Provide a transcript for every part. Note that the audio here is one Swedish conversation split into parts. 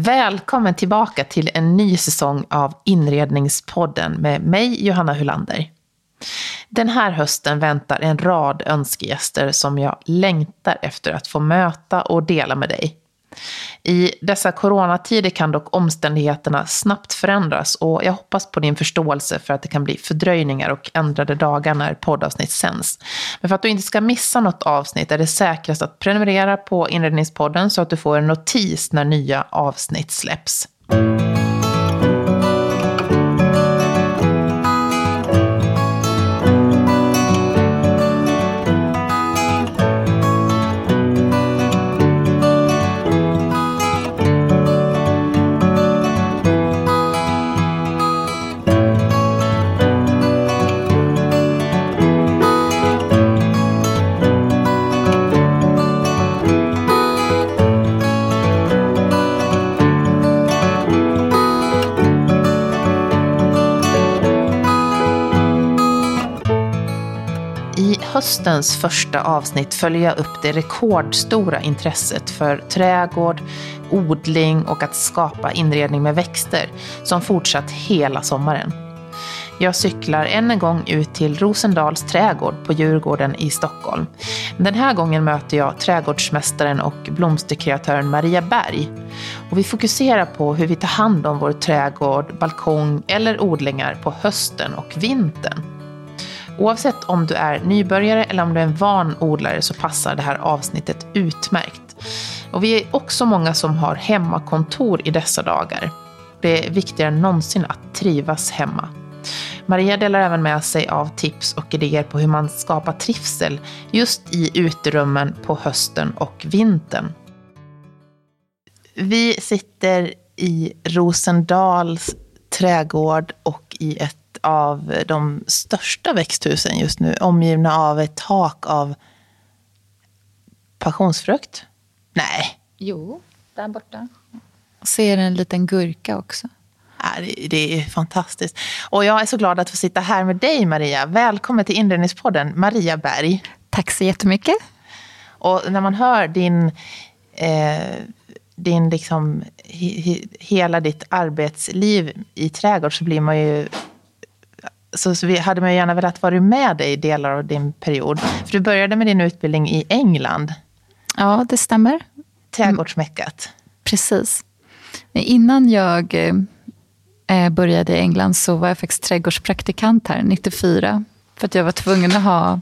Välkommen tillbaka till en ny säsong av Inredningspodden med mig, Johanna Hulander. Den här hösten väntar en rad önskegäster som jag längtar efter att få möta och dela med dig. I dessa coronatider kan dock omständigheterna snabbt förändras och jag hoppas på din förståelse för att det kan bli fördröjningar och ändrade dagar när poddavsnitt sänds. Men för att du inte ska missa något avsnitt är det säkrast att prenumerera på Inredningspodden så att du får en notis när nya avsnitt släpps. Höstens första avsnitt följer jag upp det rekordstora intresset för trädgård, odling och att skapa inredning med växter som fortsatt hela sommaren. Jag cyklar än en gång ut till Rosendals trädgård på Djurgården i Stockholm. Den här gången möter jag trädgårdsmästaren och blomsterkreatören Maria Berg. Och vi fokuserar på hur vi tar hand om vår trädgård, balkong eller odlingar på hösten och vintern. Oavsett om du är nybörjare eller om du är en van odlare så passar det här avsnittet utmärkt. Och vi är också många som har hemmakontor i dessa dagar. Det är viktigare än någonsin att trivas hemma. Maria delar även med sig av tips och idéer på hur man skapar trivsel just i uterummen på hösten och vintern. Vi sitter i Rosendals trädgård och i ett av de största växthusen just nu, omgivna av ett tak av passionsfrukt. Nej. Jo, där borta. Ser en liten gurka också. Det är fantastiskt. Och jag är så glad att få sitta här med dig Maria. Välkommen till Inredningspodden, Maria Berg. Tack så jättemycket. Och när man hör din, eh, din liksom, he, hela ditt arbetsliv i trädgård så blir man ju så, så vi hade man gärna velat vara med dig i delar av din period. För du började med din utbildning i England. Ja, det stämmer. Trädgårdsmäckat. Precis. Innan jag eh, började i England så var jag faktiskt trädgårdspraktikant här, 94. För att jag var tvungen att ha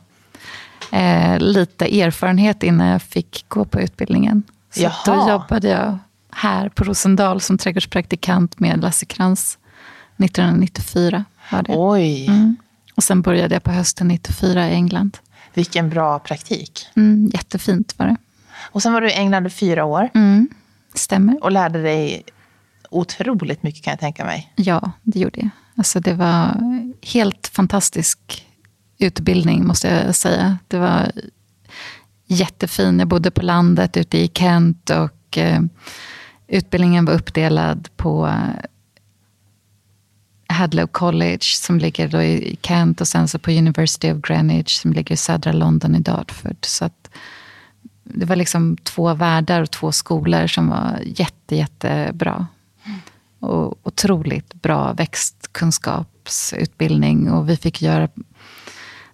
eh, lite erfarenhet innan jag fick gå på utbildningen. Så Jaha. då jobbade jag här på Rosendal som trädgårdspraktikant med Lasse Krantz 1994. Oj. Mm. Och sen började jag på hösten 94 i England. Vilken bra praktik. Mm, jättefint var det. Och sen var du i England i fyra år. Mm, stämmer. Och lärde dig otroligt mycket kan jag tänka mig. Ja, det gjorde jag. Alltså, det var helt fantastisk utbildning måste jag säga. Det var jättefin. Jag bodde på landet ute i Kent och eh, utbildningen var uppdelad på Hadlow College som ligger då i Kent och sen så på University of Greenwich som ligger i södra London i Dartford. Så att det var liksom två världar och två skolor som var jätte, jättebra. Och otroligt bra växtkunskapsutbildning. Och vi fick göra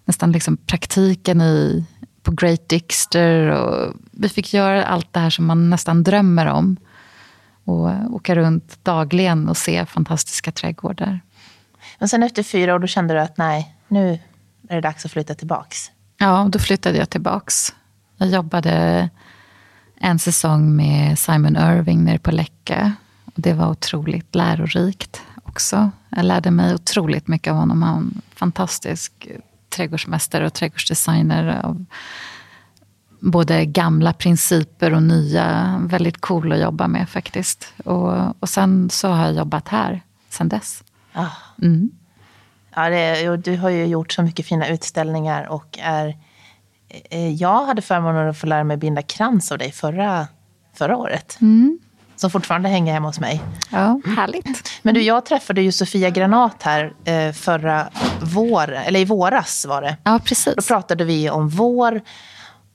nästan liksom praktiken i, på Great Dixter. Och vi fick göra allt det här som man nästan drömmer om. Och åka runt dagligen och se fantastiska trädgårdar. Men sen efter fyra år då kände du att nej, nu är det dags att flytta tillbaks? Ja, då flyttade jag tillbaks. Jag jobbade en säsong med Simon Irving nere på Läcke. Och det var otroligt lärorikt också. Jag lärde mig otroligt mycket av honom. Han var en fantastisk trädgårdsmästare och trädgårdsdesigner. Av både gamla principer och nya. Väldigt cool att jobba med faktiskt. Och, och sen så har jag jobbat här sen dess. Ah. Mm. Ja, det, du har ju gjort så mycket fina utställningar och är... Eh, jag hade förmånen att få lära mig binda krans av dig förra, förra året. Mm. Som fortfarande hänger hemma hos mig. Ja, härligt. Men du, jag träffade ju Sofia Granat här eh, förra vår, eller i våras var det. Ja, precis. Då pratade vi om vår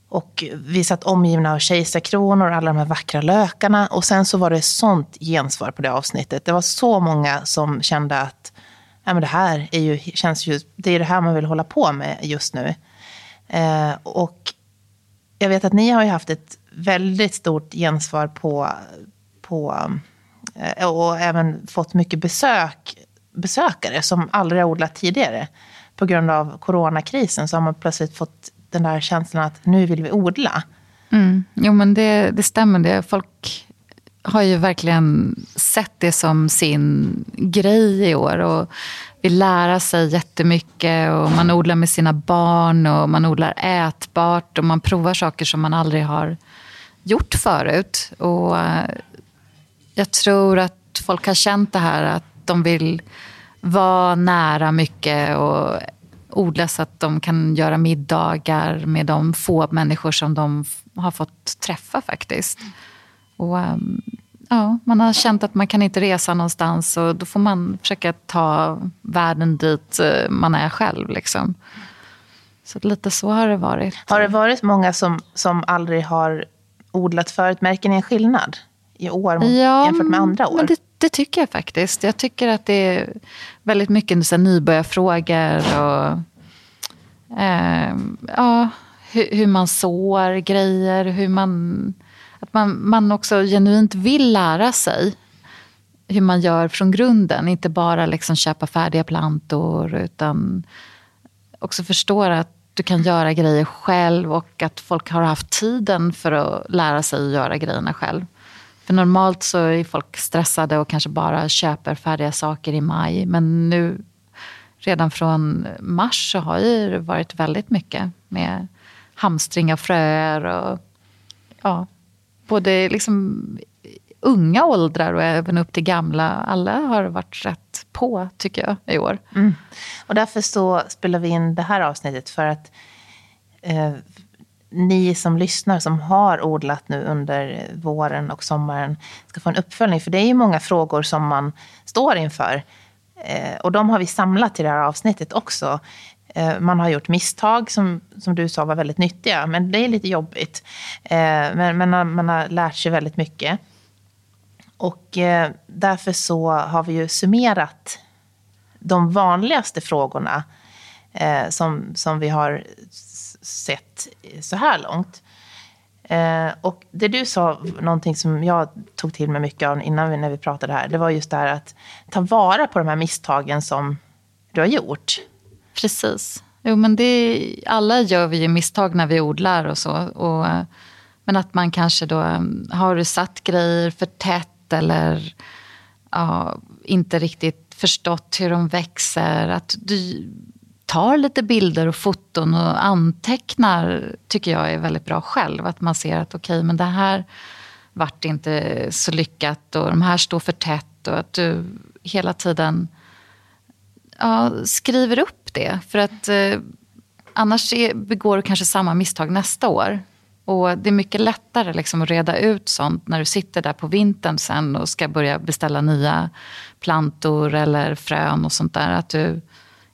och vi satt omgivna av kejsarkronor och alla de här vackra lökarna. Och sen så var det sånt gensvar på det avsnittet. Det var så många som kände att Nej, men det här är ju, känns ju, det är det här man vill hålla på med just nu. Eh, och jag vet att ni har ju haft ett väldigt stort gensvar på, på eh, och även fått mycket besök, besökare som aldrig har odlat tidigare. På grund av coronakrisen så har man plötsligt fått den där känslan att nu vill vi odla. Mm. Jo men det, det stämmer. Det. Folk har ju verkligen sett det som sin grej i år. Och vill lära sig jättemycket och man odlar med sina barn och man odlar ätbart och man provar saker som man aldrig har gjort förut. Och eh, jag tror att folk har känt det här att de vill vara nära mycket och odla så att de kan göra middagar med de få människor som de har fått träffa faktiskt. Och, ehm, ja, man har känt att man kan inte resa någonstans och då får man försöka ta världen dit eh, man är själv. Liksom. Så lite så har det varit. Har det varit många som, som aldrig har odlat förut? Märker ni en skillnad i år ja, jämfört med andra år? Men det, det, tycker jag faktiskt. Jag tycker att det är väldigt mycket så nybörjarfrågor och eh, ja, hur, hur, man sår grejer, hur man att man, man också genuint vill lära sig hur man gör från grunden. Inte bara liksom köpa färdiga plantor utan också förstår att du kan göra grejer själv och att folk har haft tiden för att lära sig att göra grejerna själv. För normalt så är folk stressade och kanske bara köper färdiga saker i maj. Men nu, redan från mars, så har det varit väldigt mycket med hamstring av fröer och ja, både liksom unga åldrar och även upp till gamla. Alla har varit rätt på, tycker jag, i år. Mm. Och därför så spelar vi in det här avsnittet för att eh, ni som lyssnar, som har odlat nu under våren och sommaren, ska få en uppföljning. För det är ju många frågor som man står inför. Eh, och de har vi samlat i det här avsnittet också. Eh, man har gjort misstag som, som du sa var väldigt nyttiga, men det är lite jobbigt. Eh, men, men man har lärt sig väldigt mycket. Och därför så har vi ju summerat de vanligaste frågorna som, som vi har sett så här långt. Eh, och det du sa, någonting som jag tog till mig mycket av innan vi, när vi pratade här, det var just det här att ta vara på de här misstagen som du har gjort. Precis. Jo, men det, alla gör vi ju misstag när vi odlar och så. Och, eh, men att man kanske då eh, har satt grejer för tätt eller ja, inte riktigt förstått hur de växer. Att du tar lite bilder och foton och antecknar tycker jag är väldigt bra själv. Att man ser att okej, okay, men det här vart inte så lyckat och de här står för tätt. Och att du hela tiden ja, skriver upp det. För att eh, annars är, begår du kanske samma misstag nästa år. Och det är mycket lättare liksom att reda ut sånt när du sitter där på vintern sen och ska börja beställa nya plantor eller frön och sånt där. Att du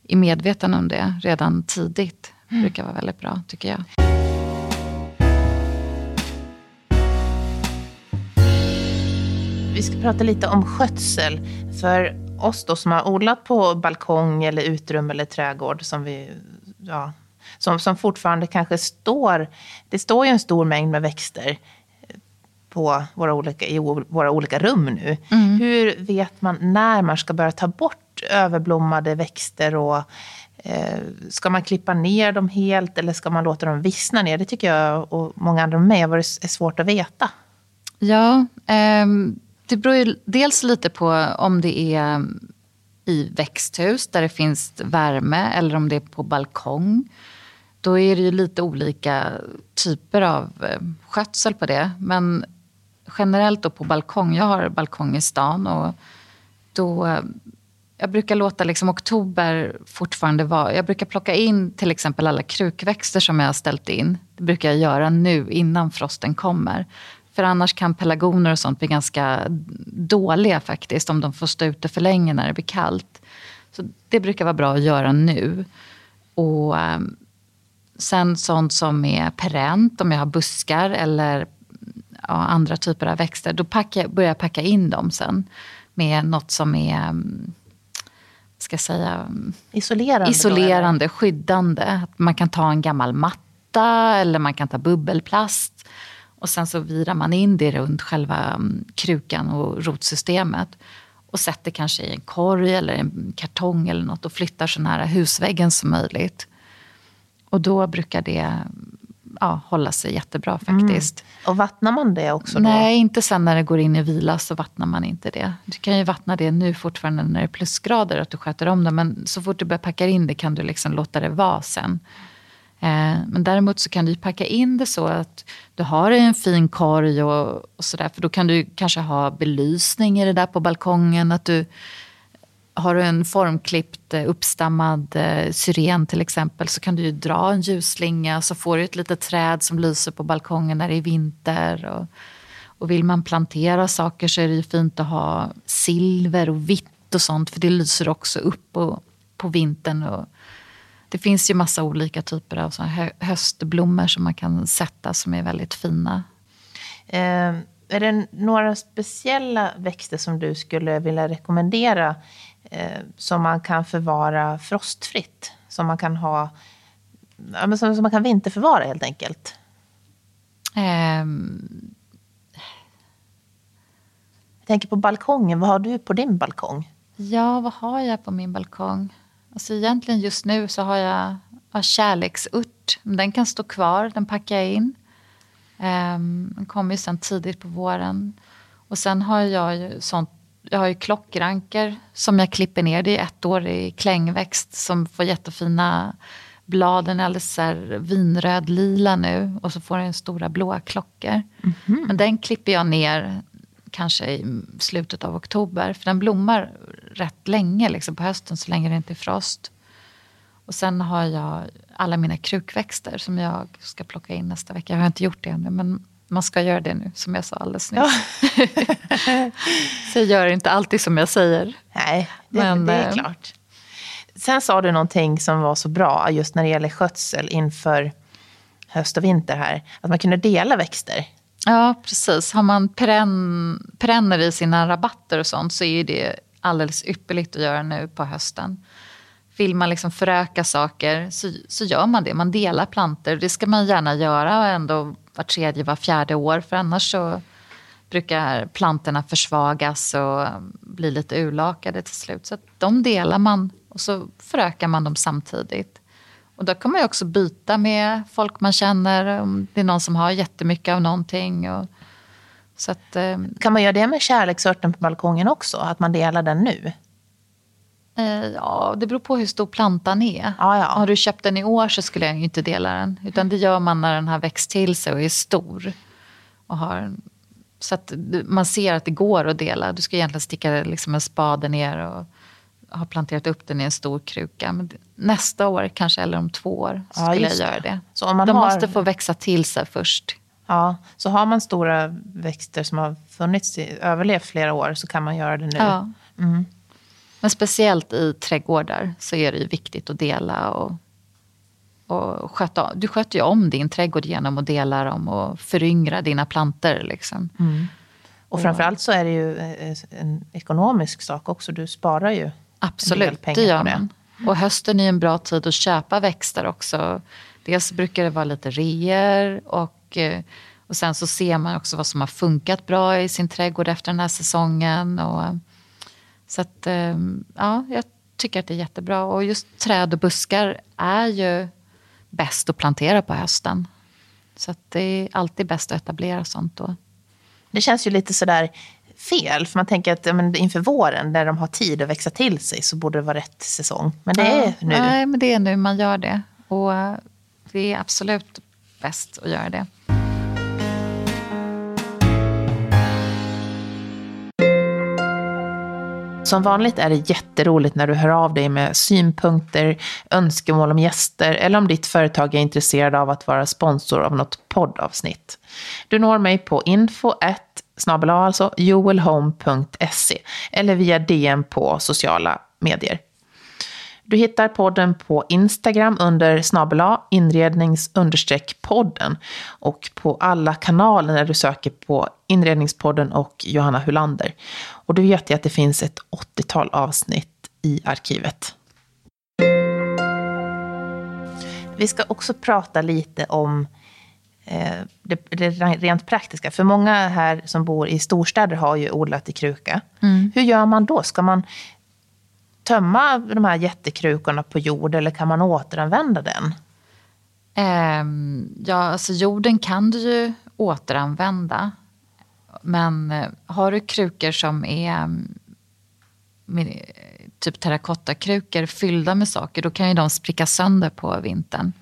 är medveten om det redan tidigt. Det brukar vara väldigt bra tycker jag. Vi ska prata lite om skötsel. För oss då som har odlat på balkong eller utrum eller trädgård som vi, ja, som, som fortfarande kanske står, det står ju en stor mängd med växter på våra olika, i våra olika rum nu. Mm. Hur vet man när man ska börja ta bort överblommade växter och eh, Ska man klippa ner dem helt eller ska man låta dem vissna ner? Det tycker jag och många andra med mig är svårt att veta. Ja, ehm, det beror ju dels lite på om det är i växthus där det finns värme eller om det är på balkong. Då är det ju lite olika typer av eh, skötsel på det. Men generellt då på balkong, jag har balkong i stan och då eh, jag brukar låta liksom oktober fortfarande vara... Jag brukar plocka in till exempel alla krukväxter som jag har ställt in. Det brukar jag göra nu innan frosten kommer. För annars kan pelargoner och sånt bli ganska dåliga faktiskt om de får stå ute för länge när det blir kallt. Så det brukar vara bra att göra nu. Och ehm, Sen sånt som är perent, om jag har buskar eller ja, andra typer av växter, då packar, börjar jag packa in dem sen med något som är ehm, ska säga, isolerande, isolerande skyddande. Att man kan ta en gammal matta eller man kan ta bubbelplast. Och sen så virar man in det runt själva mm, krukan och rotsystemet. Och sätter kanske i en korg eller en kartong eller något och flyttar så nära husväggen som möjligt. Och då brukar det ja, hålla sig jättebra faktiskt. Mm. Och vattnar man det också? Då? Nej, inte sen när det går in i vila så vattnar man inte det. Du kan ju vattna det nu fortfarande när det är plusgrader, att du sköter om det. Men så fort du börjar packa in det kan du liksom låta det vara sen. Eh, men däremot så kan du packa in det så att du har en fin korg och, och sådär. För då kan du kanske ha belysning i det där på balkongen. Att du har du en formklippt eh, uppstammad eh, syren till exempel så kan du ju dra en ljusslinga så får du ett litet träd som lyser på balkongen när det är vinter. Och, och vill man plantera saker så är det ju fint att ha silver och vitt och sånt för det lyser också upp på, på vintern. Och det finns ju massa olika typer av såna höstblommor som man kan sätta som är väldigt fina. Eh, är det några speciella växter som du skulle vilja rekommendera som man kan förvara frostfritt. Som man kan ha, ja, men som, som man kan vinterförvara helt enkelt. Um. Jag tänker på balkongen. Vad har du på din balkong? Ja, vad har jag på min balkong? Alltså egentligen just nu så har jag ja, kärleksört. Den kan stå kvar, den packar jag in. Um, den kommer ju sen tidigt på våren. Och sen har jag ju sånt jag har ju klockranker som jag klipper ner. Det är ett år i klängväxt som får jättefina blad. Den är alldeles så vinröd lila nu och så får den stora blåa klockor. Mm -hmm. Men den klipper jag ner kanske i slutet av oktober. För den blommar rätt länge liksom på hösten så länge det inte är frost. Och sen har jag alla mina krukväxter som jag ska plocka in nästa vecka. Jag har inte gjort det ännu men man ska göra det nu, som jag sa alldeles nyss. Ja. så jag gör inte alltid som jag säger. Nej, det, Men, det är eh, klart. Sen sa du någonting som var så bra just när det gäller skötsel inför höst och vinter här. Att man kunde dela växter. Ja, precis. Har man perenn, perenner i sina rabatter och sånt så är det alldeles ypperligt att göra nu på hösten. Vill man liksom föröka saker så, så gör man det. Man delar planter. Det ska man gärna göra och ändå var tredje, var fjärde år. För annars så brukar plantorna försvagas och bli lite urlakade till slut. Så de delar man och så förökar man dem samtidigt. Och då kan man ju också byta med folk man känner, om det är någon som har jättemycket av någonting. Och, så att, eh, kan man göra det med kärleksörten på balkongen också? Att man delar den nu? Eh, ja, det beror på hur stor plantan är. Ja, ja. Har du köpt den i år så skulle jag inte dela den. Utan det gör man när den har växt till sig och är stor. Och har, så att man ser att det går att dela. Du ska egentligen sticka liksom en spade ner och ha planterat upp den i en stor kruka. Men nästa år kanske, eller om två år, ja, skulle jag göra det. Så om man De har... måste få växa till sig först. Ja, så har man stora växter som har funnits, överlevt flera år så kan man göra det nu. Ja. Mm. Men speciellt i trädgårdar så är det ju viktigt att dela och, och sköta. Du sköter ju om din trädgård genom att dela dem och föryngra dina planter. Liksom. Mm. Och framförallt så är det ju eh, en ekonomisk sak också. Du sparar ju Absolut, en del pengar det gör man. Och hösten är en bra tid att köpa växter också. Dels brukar det vara lite reor och, eh, och sen så ser man också vad som har funkat bra i sin trädgård efter den här säsongen. Och, så att, ehm, ja, jag tycker att det är jättebra. Och just träd och buskar är ju bäst att plantera på hösten. Så att det är alltid bäst att etablera sånt då. Det känns ju lite sådär fel. För man tänker att men, inför våren, när de har tid att växa till sig, så borde det vara rätt säsong. Men det ja, är nu. Nej, men det är nu man gör det. Och det är absolut bäst att göra det. Som vanligt är det jätteroligt när du hör av dig med synpunkter, önskemål om gäster eller om ditt företag är intresserad av att vara sponsor av något poddavsnitt. Du når mig på info snabel alltså joelhome.se eller via DM på sociala medier. Du hittar podden på Instagram under snabela inrednings podden och på alla kanaler när du söker på Inredningspodden och Johanna Hulander. Och du vet ju att det finns ett 80-tal avsnitt i arkivet. Vi ska också prata lite om eh, det, det, rent praktiska. För många här som bor i storstäder har ju odlat i kruka. Mm. Hur gör man då? Ska man tömma de här jättekrukorna på jord eller kan man återanvända den? Um, ja, alltså jorden kan du ju återanvända. Men eh, har du krukor som är mm, med, typ terrakottakrukor fyllda med saker, då kan ju de spricka sönder på vintern.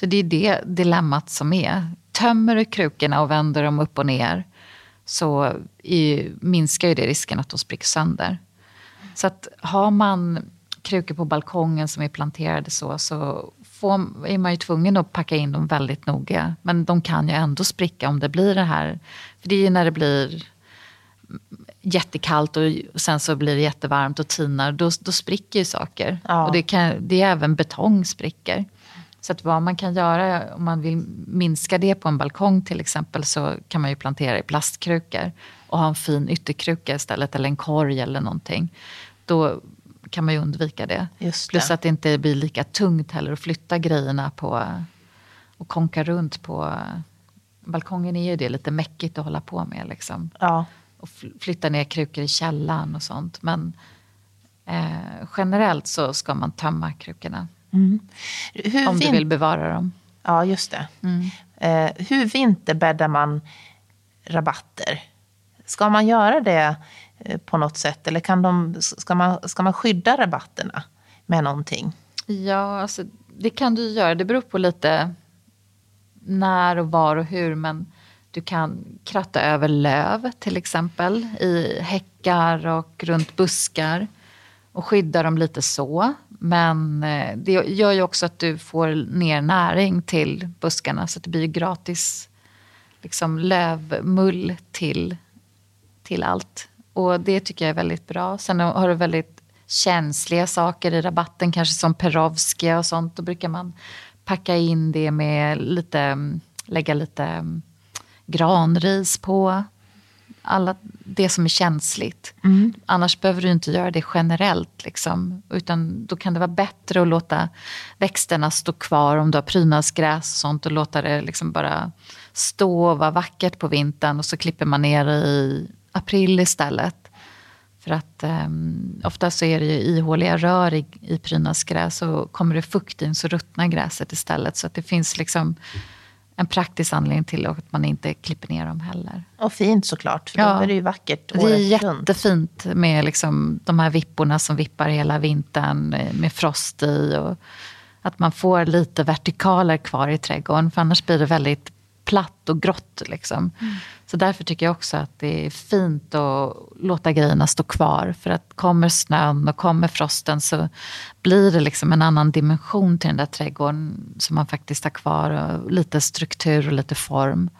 Så det är det dilemmat som är. Tömmer du krukorna och vänder dem upp och ner så är, minskar ju det risken att de spricker sönder. Så att har man krukor på balkongen som är planterade så, så får, är man ju tvungen att packa in dem väldigt noga. Men de kan ju ändå spricka om det blir det här. För det är ju när det blir jättekallt och sen så blir det jättevarmt och tinar, då, då spricker ju saker. Ja. Och det, kan, det är även betong spricker. Så att vad man kan göra om man vill minska det på en balkong till exempel så kan man ju plantera i plastkrukor och ha en fin ytterkruka istället eller en korg eller någonting. Då kan man ju undvika det. det. Plus att det inte blir lika tungt heller att flytta grejerna på och konka runt på balkongen är ju det lite mäckigt att hålla på med. Liksom. Ja. Och flytta ner krukor i källaren och sånt. Men eh, generellt så ska man tömma krukorna. Mm. om du vill bevara dem. Ja, just det. Mm. Eh, hur vinterbäddar man rabatter? Ska man göra det eh, på något sätt? Eller kan de, ska, man, ska man skydda rabatterna med någonting? Ja, alltså, det kan du göra. Det beror på lite när och var och hur. Men du kan kratta över löv till exempel i häckar och runt buskar och skydda dem lite så. Men eh, det gör ju också att du får ner näring till buskarna så att det blir gratis liksom, lövmull till, till allt. Och det tycker jag är väldigt bra. Sen har du väldigt känsliga saker i rabatten, kanske som perovskia och sånt. Då brukar man packa in det med lite, lägga lite granris på. Alla, det som är känsligt. Mm. Annars behöver du inte göra det generellt. Liksom. Utan då kan det vara bättre att låta växterna stå kvar om du har prydnadsgräs och sånt och låta det liksom bara stå och vara vackert på vintern och så klipper man ner det i april istället. För att um, ofta så är det ju ihåliga rör i, i prydnadsgräs och kommer det fukt in så ruttnar gräset istället. Så att det finns liksom en praktisk anledning till att man inte klipper ner dem heller. Och fint såklart, för ja, då är det ju vackert året Det är jättefint med liksom de här vipporna som vippar hela vintern med frost i. Och att man får lite vertikaler kvar i trädgården, för annars blir det väldigt platt och grått. Liksom. Mm. Så därför tycker jag också att det är fint att låta grejerna stå kvar. För att kommer snön och kommer frosten så blir det liksom en annan dimension till den där trädgården som man faktiskt har kvar. Och lite struktur och lite form.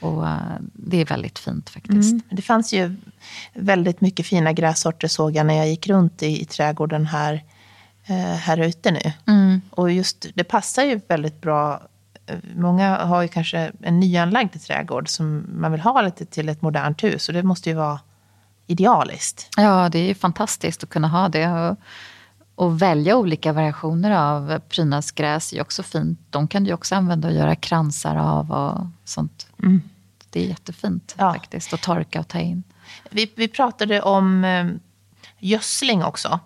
Och uh, det är väldigt fint faktiskt. Mm. Det fanns ju väldigt mycket fina grässorter såg jag när jag gick runt i, i trädgården här, uh, här ute nu. Mm. Och just det passar ju väldigt bra många har ju kanske en nyanlagd trädgård som man vill ha lite till ett modernt hus. Och det måste ju vara idealiskt. Ja, det är ju fantastiskt att kunna ha det. Och, och välja olika variationer av prydnadsgräs är också fint. De kan du också använda och göra kransar av och sånt. Mm. Det är jättefint ja. faktiskt att torka och ta in. Vi, vi pratade om eh, gödsling också.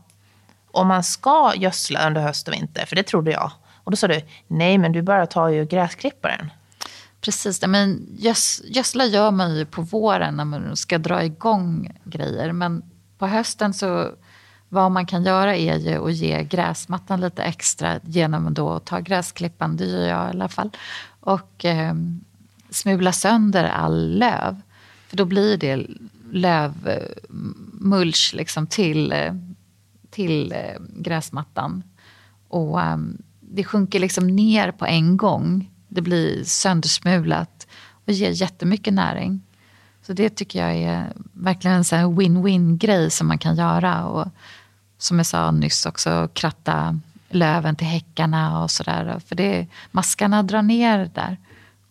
Om man ska gödsla under höst och vinter, för det trodde jag. Och då sa du, nej men du bara tar ju gräsklipparen. Precis, men gödsla gör man ju på våren när man ska dra igång grejer. Men på hösten så, vad man kan göra är ju att ge gräsmattan lite extra genom då att ta gräsklippan, det gör jag i alla fall. Och eh, smula sönder all löv. För då blir det lövmulch eh, liksom till, eh, till eh, gräsmattan. Och um, det sjunker liksom ner på en gång. Det blir söndersmulat och ger jättemycket näring. Så det tycker jag är verkligen en win-win grej som man kan göra. Och som jag sa nyss också, kratta löven till häckarna och sådär. För det, maskarna drar ner där.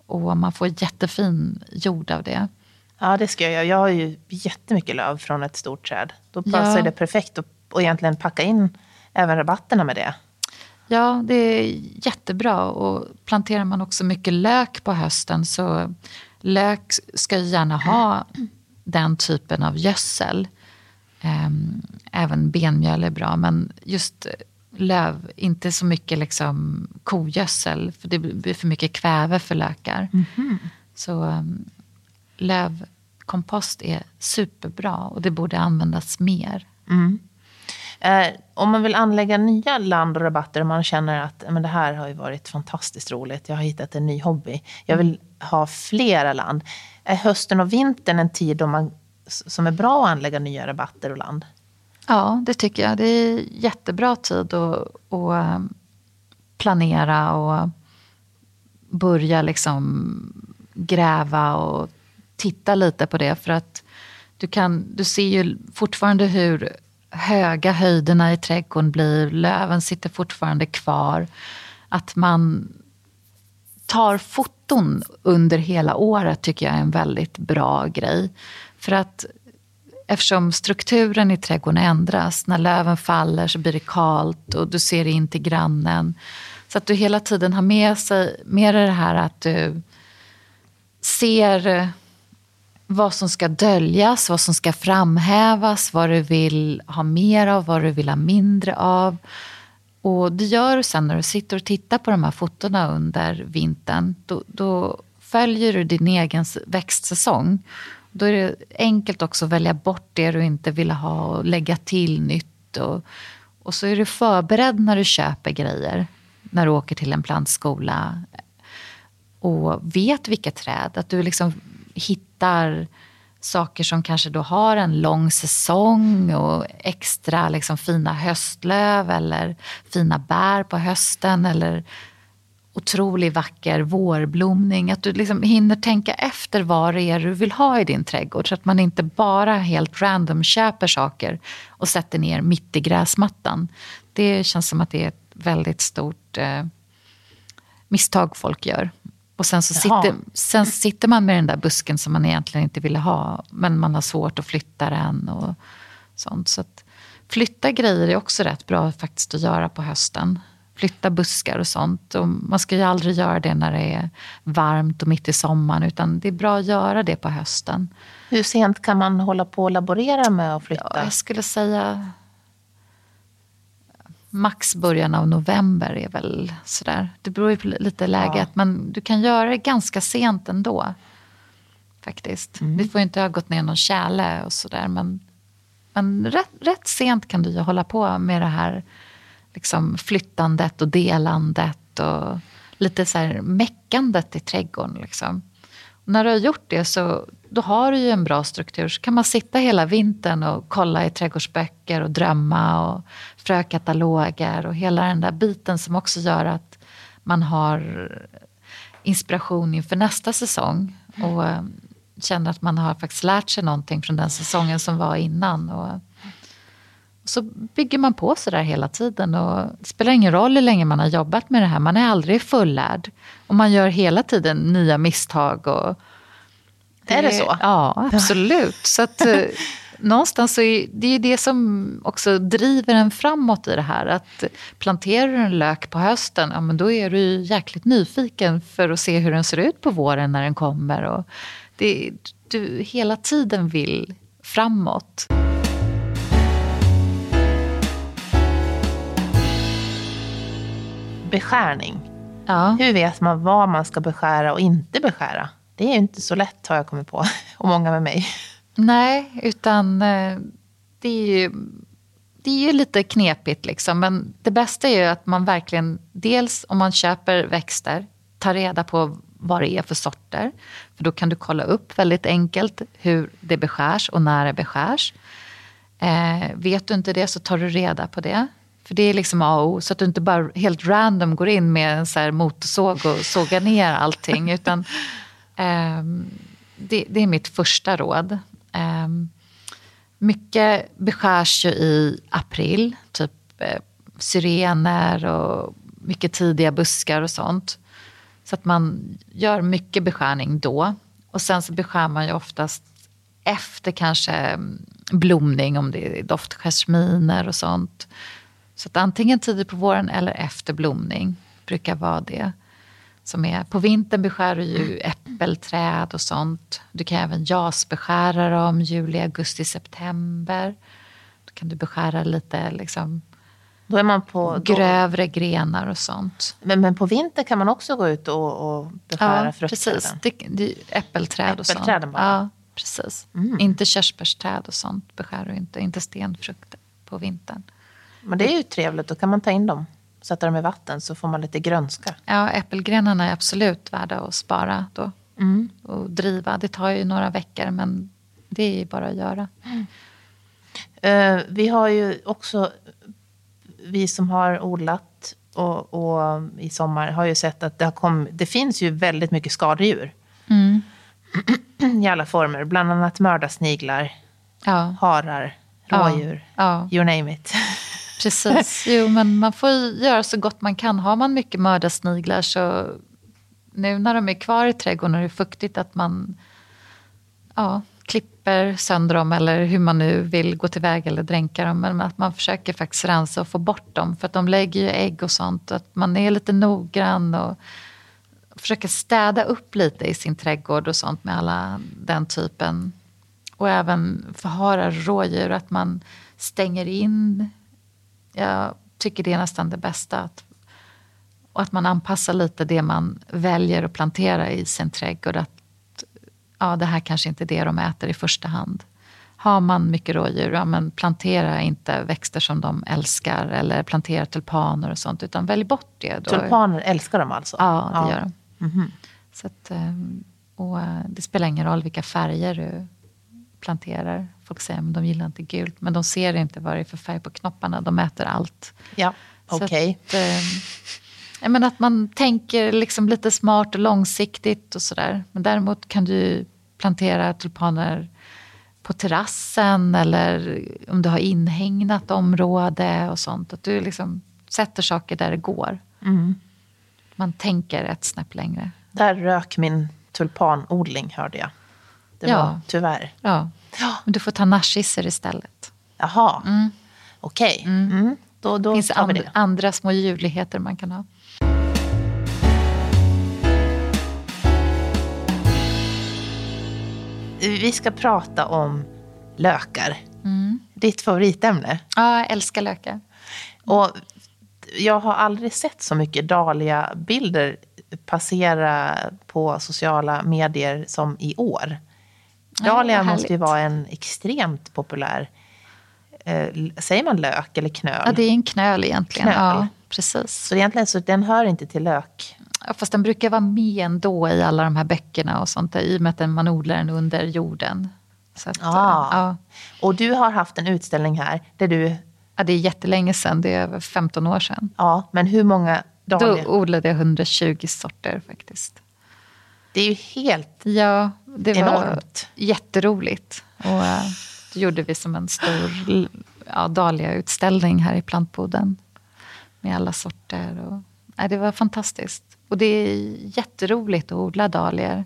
Och man får jättefin jord av det. Ja, det ska jag göra. Jag har ju jättemycket löv från ett stort träd. Då passar ja. det perfekt att och egentligen packa in även rabatterna med det. Ja, det är jättebra. Och planterar man också mycket lök på hösten så lök ska ju gärna ha den typen av gödsel. Ehm, även benmjöl är bra, men just löv, inte så mycket liksom kogödsel, för det blir för mycket kväve för lökar. Mm -hmm. Så um, lövkompost är superbra och det borde användas mer. Mm. Eh, om man vill anlägga nya land och rabatter och man känner att men det här har ju varit fantastiskt roligt, jag har hittat en ny hobby, jag vill ha flera land. Är hösten och vintern en tid då man, som är bra att anlägga nya rabatter och land? Ja, det tycker jag. Det är jättebra tid att, att ehm, planera och börja liksom gräva och titta lite på det. För att du, kan, du ser ju fortfarande hur höga höjderna i trädgården blir. Löven sitter fortfarande kvar. Att man tar foton under hela året tycker jag är en väldigt bra grej. För att eftersom strukturen i trädgården ändras. När löven faller så blir det kalt och du ser in till grannen. Så att du hela tiden har med, sig, med dig det här att du ser vad som ska döljas, vad som ska framhävas, vad du vill ha mer av, vad du vill ha mindre av. Och det gör du sen när du sitter och tittar på de här fotona under vintern. Då, då följer du din egen växtsäsong. Då är det enkelt också att välja bort det du inte vill ha och lägga till nytt. Och, och så är du förberedd när du köper grejer. När du åker till en plantskola. Och vet vilka träd. Att du liksom hittar saker som kanske då har en lång säsong och extra liksom fina höstlöv eller fina bär på hösten eller otroligt vacker vårblomning. Att du liksom hinner tänka efter vad det är du vill ha i din trädgård. Så att man inte bara helt random köper saker och sätter ner mitt i gräsmattan. Det känns som att det är ett väldigt stort eh, misstag folk gör. Och sen, så sitter, sen sitter man med den där busken som man egentligen inte ville ha. Men man har svårt att flytta den och sånt. Så att flytta grejer är också rätt bra faktiskt att göra på hösten flytta buskar och sånt. Och man ska ju aldrig göra det när det är varmt och mitt i sommaren utan det är bra att göra det på hösten. Hur sent kan man hålla på och laborera med att flytta? Ja, jag skulle säga max början av november är väl sådär. Det beror ju på lite läget ja. men du kan göra det ganska sent ändå. Faktiskt. Mm. Det får ju inte ha gått ner någon kärle och sådär men, men rätt, rätt sent kan du ju hålla på med det här liksom flyttandet och delandet och lite så här meckandet i trädgården. Liksom. Och när du har gjort det så då har du ju en bra struktur. Så kan man sitta hela vintern och kolla i trädgårdsböcker och drömma och frökataloger och hela den där biten som också gör att man har inspiration inför nästa säsong. Och eh, känner att man har faktiskt lärt sig någonting från den säsongen som var innan. Och så bygger man på så där hela tiden. Och det spelar ingen roll hur länge man har jobbat med det här. Man är aldrig fullärd. Och man gör hela tiden nya misstag. Och det, är det så? Ja, absolut. Så att, eh, någonstans så är det är det som också driver en framåt i det här. Att planterar du en lök på hösten, ja, men då är du jäkligt nyfiken för att se hur den ser ut på våren när den kommer. Och det, du hela tiden vill framåt. beskärning. Ja. Hur vet man vad man ska beskära och inte beskära? Det är ju inte så lätt har jag kommit på, och många med mig. Nej, utan eh, det är ju, det är ju lite knepigt. Liksom. Men det bästa är ju att man verkligen, dels om man köper växter, tar reda på vad det är för sorter. För då kan du kolla upp väldigt enkelt hur det beskärs och när det beskärs. Eh, vet du inte det så tar du reda på det. För det är liksom A och O, så att du inte bara helt random går in med en så här motorsåg och sågar ner allting. utan Ehm, det, det, är mitt första råd. Ehm, mycket beskärs ju i april, typ eh, syrener och mycket tidiga buskar och sånt. Så att man gör mycket beskärning då. Och sen så beskär man ju oftast efter kanske mm, blomning, om det är doftjasminer och sånt. Så att antingen tidigt på våren eller efter blomning brukar vara det som är. På vintern beskär du ju äppelträd och sånt. Du kan även jasbeskära dem juli, augusti, september. Då kan du beskära lite liksom, Då är man på... Då, grövre grenar och sånt. men, men på vinter kan man också gå ut och, och beskära Ja, fruktträden? precis. Det, det, äppelträd och sånt. Bara? Ja, precis. Mm. Inte körsbärsträd och sånt beskär du inte. Inte stenfrukt på vintern. Men det är ju trevligt, då kan man ta in dem. Sätta dem i vatten så får man lite grönska. Ja, äppelgrenarna är absolut värda att spara då. Och driva. Det tar ju några veckor men det är ju bara att göra. Eh, vi har ju också, vi som har odlat och, och i sommar har ju sett att det, har kom, det finns ju väldigt mycket skadedjur. I alla former, bland annat mördarsniglar, Ja, harar, Ja. rådjur, ja you name it. precis. Jo, men man får ju göra så gott man kan. Har man mycket mördarsniglar så nu när de är kvar i trädgården och det är fuktigt att man ja, klipper sönder dem eller hur man nu vill gå tillväga eller dränka dem. Men att man försöker faktiskt rensa och få bort dem för att de lägger ju ägg och sånt. Att man är lite noggrann och försöker städa upp lite i sin trädgård och sånt med alla den typen. Och även för harar och rådjur att man stänger in. Jag tycker det är nästan det bästa. Att, och att man anpassar lite det man väljer att plantera i sin trädgård. Att ja, det här kanske inte är det de äter i första hand. Har man mycket rådjur, ja, men plantera inte växter som de älskar eller plantera tulpaner och sånt, utan välj bort det. Då. Tulpaner älskar de alltså? Ja, det gör de. Mhm. Så att, eh, och eh, det spelar ingen roll vilka färger du planterar. Folk säger att de gillar inte gult, men de ser inte vad det är för färg på knopparna. De äter allt. Ja, okej. att, eh, menar att man tänker liksom lite smart och långsiktigt och sådär. Men däremot kan du plantera tulpaner på terrassen eller om du har inhägnat område och sånt. Att du liksom sätter saker där det går. Mm. Man tänker ett snäpp längre. Där rök min tulpanodling hörde jag. Det Ja. var tyvärr. Ja. Men du får ta narcisser istället. Jaha, okej. Mm. Då, då Det finns and, det. andra små ljuvligheter man kan ha. Vi ska prata om lökar. Mm. Ditt favoritämne. Ja, jag älskar lökar. Och jag har aldrig sett så mycket dahlia-bilder passera på sociala medier som i år. Ja, Dahlia vad måste ju vara en extremt populär... Eh, säger man lök eller knöl? Ja, det är en knöl egentligen. Knöl. Ja, precis. Så egentligen så den hör inte till lök. Ja, fast den brukar vara med ändå i alla de här böckerna och sånt där, i och med att man odlar den under jorden. Att, Ah. ja. Och du har haft en utställning här där du... ja, det är jättelänge sedan, det är över 15 år sedan. Ja, men hur många Då dahlia? odlade jag 120 sorter faktiskt. Det är ju helt Ja, det var enormt. jätteroligt. Och eh, det gjorde vi som en stor ja, dahlia-utställning här i plantboden. Med alla sorter. Och, nej, det var fantastiskt. Och det är jätteroligt att odla dahlior.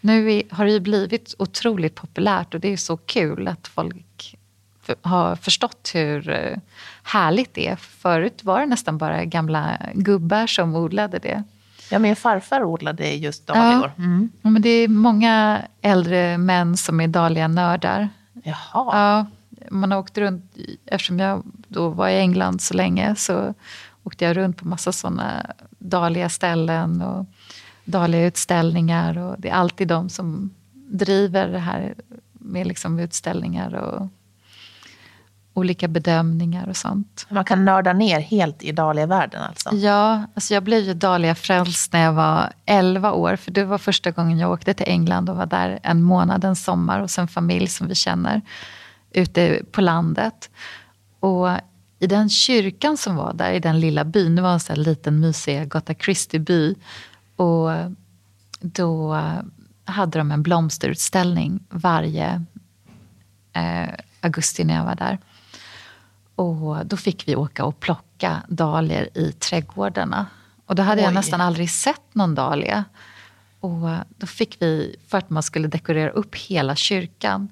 Nu är, har det ju blivit otroligt populärt och det är så kul att folk för, har förstått hur eh, härligt det är. Förut var det nästan bara gamla gubbar som odlade det. Ja, min farfar odlade just dahlior. Mm. Ja, men det är många äldre män som är dahlia-nördar. Jaha. Ja, man har åkt runt, eftersom jag då var i England så länge så åkte jag runt på massa sådana dahlia-ställen och dahlia-utställningar. Och det är alltid de som driver det här med liksom utställningar och olika bedömningar och sånt. Man kan nörda ner helt i dahlia-världen alltså. Ja, alltså jag blev ju Dahlia-frälst när jag var 11 år. För det var första gången jag åkte till England och var där en månad, en sommar hos en familj som vi känner ute på landet. Och i den kyrkan som var där, i den lilla byn, det var en sån liten mysig Agatha Christie-by. Och då hade de en blomsterutställning varje eh, augusti när jag var där. Och då fick vi åka och plocka dahlior i trädgårdarna. Och då hade Oj. jag nästan aldrig sett någon dahlia. Och då fick vi, för att man skulle dekorera upp hela kyrkan.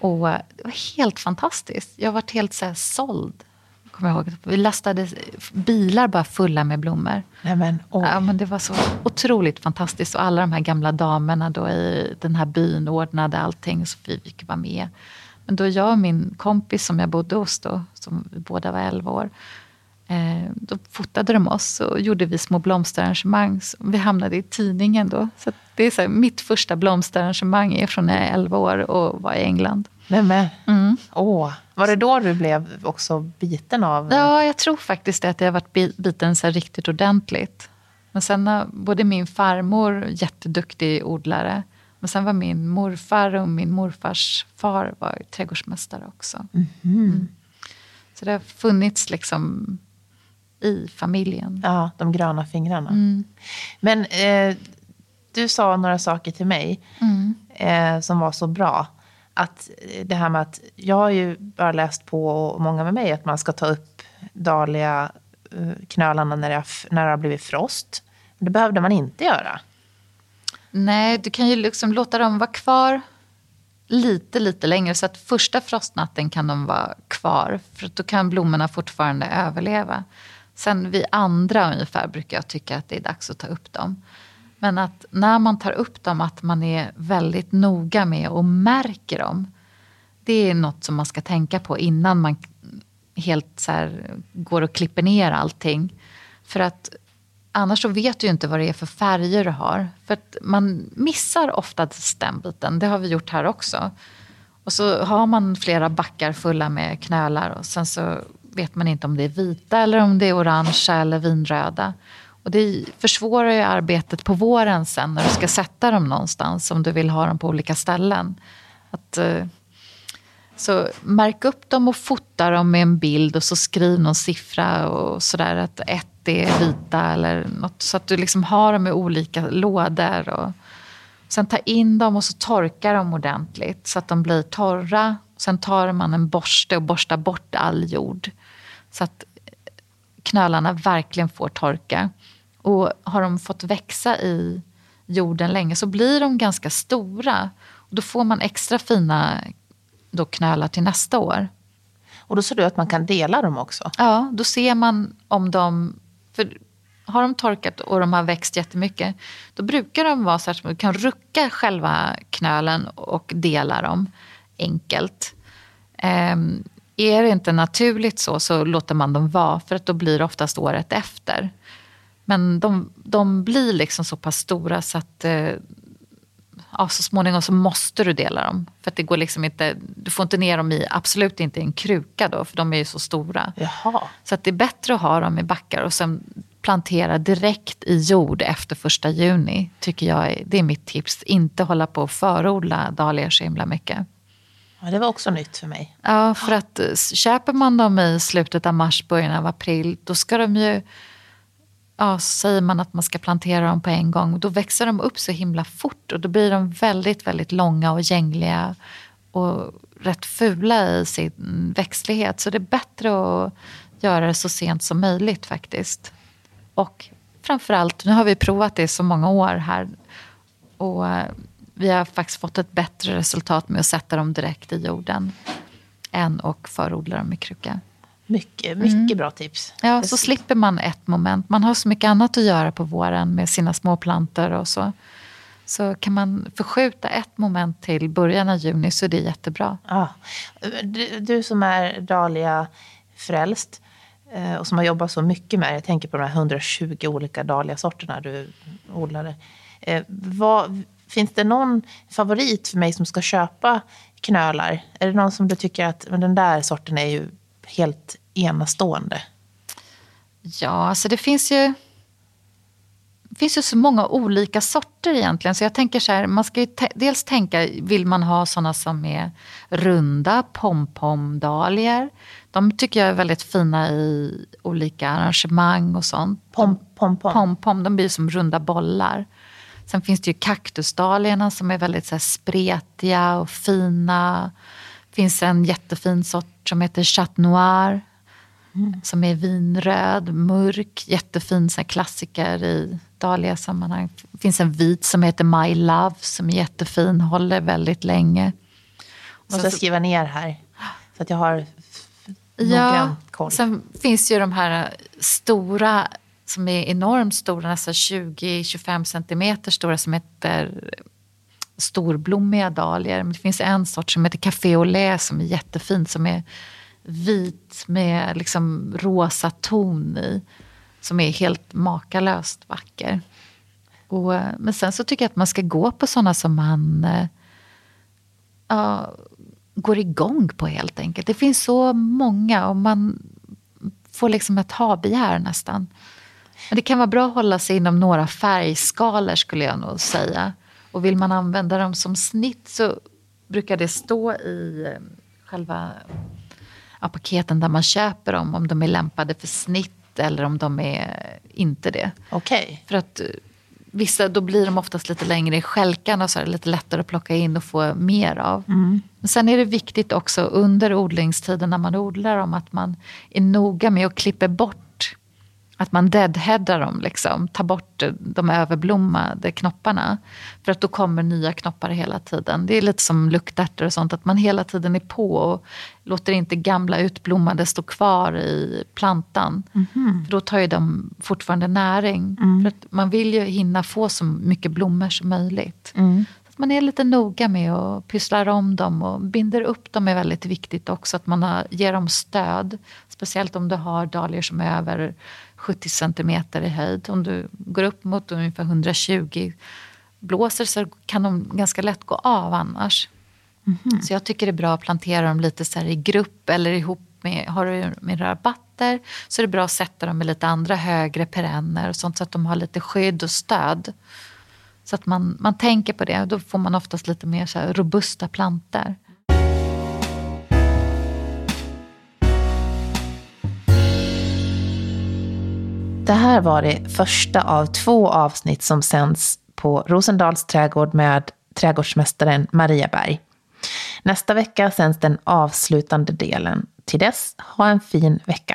Och det var helt fantastiskt. Jag var helt så här såld. Kommer jag ihåg. Vi lastade bilar bara fulla med blommor. Nej, ja, men det var så otroligt fantastiskt. Och alla de här gamla damerna då i den här byn ordnade allting så vi fick vara med. Men då jag och min kompis som jag bodde hos då, som vi båda var 11 år, eh, då fotade de oss och gjorde vi små blomsterarrangemang. Vi hamnade i tidningen då. Så det är så här, mitt första blomsterarrangemang är från när jag är 11 år och var i England. Nej mm. Åh. Var det då du blev också biten av? Ja, jag tror faktiskt att jag varit biten så riktigt ordentligt. Men sen har både min farmor, jätteduktig odlare, men sen var min morfar och min morfars far var trädgårdsmästare också. Mm. Mm. Så det har funnits liksom i familjen. Ja, de gröna fingrarna. Mm. Men eh, du sa några saker till mig mm. eh, som var så bra. Att det här med att jag har ju bara läst på, och många med mig, att man ska ta upp dahlia eh, knölarna när det, när det har blivit frost. Men det behövde man inte göra. Nej, du kan ju liksom låta dem vara kvar lite, lite längre. Så att första frostnatten kan de vara kvar. För då kan blommorna fortfarande överleva. Sen vid andra ungefär brukar jag tycka att det är dags att ta upp dem. Men att när man tar upp dem att man är väldigt noga med och märker dem. Det är något som man ska tänka på innan man helt så här, går och klipper ner allting. För att Annars så vet du ju inte vad det är för färger du har. För att man missar ofta den biten. Det har vi gjort här också. Och så har man flera backar fulla med knölar och sen så vet man inte om det är vita eller om det är orangea eller vinröda. Och det försvårar ju arbetet på våren sen när du ska sätta dem någonstans om du vill ha dem på olika ställen. Att, eh, så märk upp dem och fota dem med en bild och så skriv någon siffra och sådär. Att ett är vita eller något. Så att du liksom har dem i olika lådor. Och sen ta in dem och så torka dem ordentligt så att de blir torra. Sen tar man en borste och borstar bort all jord. Så att knölarna verkligen får torka. Och har de fått växa i jorden länge så blir de ganska stora. Och då får man extra fina då knölar till nästa år. Och då ser du att man kan dela dem också? Ja, då ser man om de för har de torkat och de har växt jättemycket, då brukar de vara så att Du kan rucka själva knölen och dela dem enkelt. Um, är det inte naturligt så, så låter man dem vara, för att då blir det oftast året efter. Men de, de blir liksom så pass stora så att eh, ja, så småningom så måste du dela dem. För det går liksom inte, du får inte ner dem i, absolut inte i en kruka då, för de är ju så stora. Jaha. Så att det är bättre att ha dem i backar och sen plantera direkt i jord efter första juni. Tycker jag är, det är mitt tips. Inte hålla på och förodla dahlior så himla mycket. Ja, det var också nytt för mig. Ja, för att eh, köper man dem i slutet av mars, början av april, då ska de ju ja, säger man att man ska plantera dem på en gång. Då växer de upp så himla fort och då blir de väldigt, väldigt långa och gängliga och rätt fula i sin växtlighet. Så det är bättre att göra det så sent som möjligt faktiskt. Och framförallt, nu har vi provat det i så många år här och eh, vi har faktiskt fått ett bättre resultat med att sätta dem direkt i jorden än att förodla dem i kruka. Mycket, mycket mm. bra tips. Ja, så slipper man ett moment. Man har så mycket annat att göra på våren med sina små plantor och så. Så kan man förskjuta ett moment till början av juni så är det jättebra. Ja. Du, du som är dahlia-frälst eh, och som har jobbat så mycket med det. Jag tänker på de här 120 olika dahlia-sorterna du odlade. Eh, vad, finns det någon favorit för mig som ska köpa knölar? Är det någon som du tycker att men den där sorten är ju helt enastående? Ja, alltså det finns ju det finns ju så många olika sorter egentligen. Så jag tänker så här, man ska ju dels tänka, vill man ha sådana som är runda, pompomdahlior. De tycker jag är väldigt fina i olika arrangemang och sånt. Pom, pom, pom. de blir som runda bollar. Sen finns det ju kaktusdahliorna som är väldigt så spretiga och fina. Det finns en jättefin sort som heter Chat Noir. Mm. Som är vinröd, mörk, jättefin så klassiker i dahlia-sammanhang. Det finns en vit som heter My Love som är jättefin, håller väldigt länge. Måste jag skriva ner här så att jag har ja, koll. Sen finns ju de här stora som är enormt stora, nästan 20-25 centimeter stora som heter storblommiga dahlior. Men det finns en sort som heter Café au lait som är jättefin som är vit med liksom rosa ton i. Som är helt makalöst vacker. Och, eh, men sen så tycker jag att man ska gå på sådana som man uh, går igång på helt enkelt. Det finns så många och man får liksom ett ha-begär nästan. Men det kan vara bra att hålla sig inom några färgskalor skulle jag nog säga. Och vill man använda dem som snitt så brukar det stå i eh, själva ja, paketen där man köper dem om de är lämpade för snitt eller om de är inte det. Okej. Okay. För att eh, vissa, då blir de oftast lite längre i skälkan och så är det lite lättare att plocka in och få mer av. Mm. Men sen är det viktigt också under odlingstiden när man odlar dem att man är noga med att klippa bort att man deadheadar dem, liksom, tar bort de överblommade knopparna. För att då kommer nya knoppar hela tiden. Det är lite som luktärtor och sånt, att man hela tiden är på och låter inte gamla utblommade stå kvar i plantan. Mm. För då tar ju de fortfarande näring. Mm. För att man vill ju hinna få så mycket blommor som möjligt. Mm. Så att man är lite noga med att pyssla om dem och binder upp dem är väldigt viktigt också. Att man har, ger dem stöd. Speciellt om du har dahlior som är över 70 centimeter i höjd. Om du går upp mot ungefär 120 blåser så kan de ganska lätt gå av annars. Mm. Så jag tycker det är bra att plantera dem lite så i grupp eller ihop med, har du med rabatter så är det bra att sätta dem med lite andra högre perenner och sånt så att de har lite skydd och stöd. Så att man, man tänker på det. Då får man oftast lite mer så robusta planter. Det här var det första av två avsnitt som sänds på Rosendals trädgård med trädgårdsmästaren Maria Berg. Nästa vecka sänds den avslutande delen. Till dess, ha en fin vecka.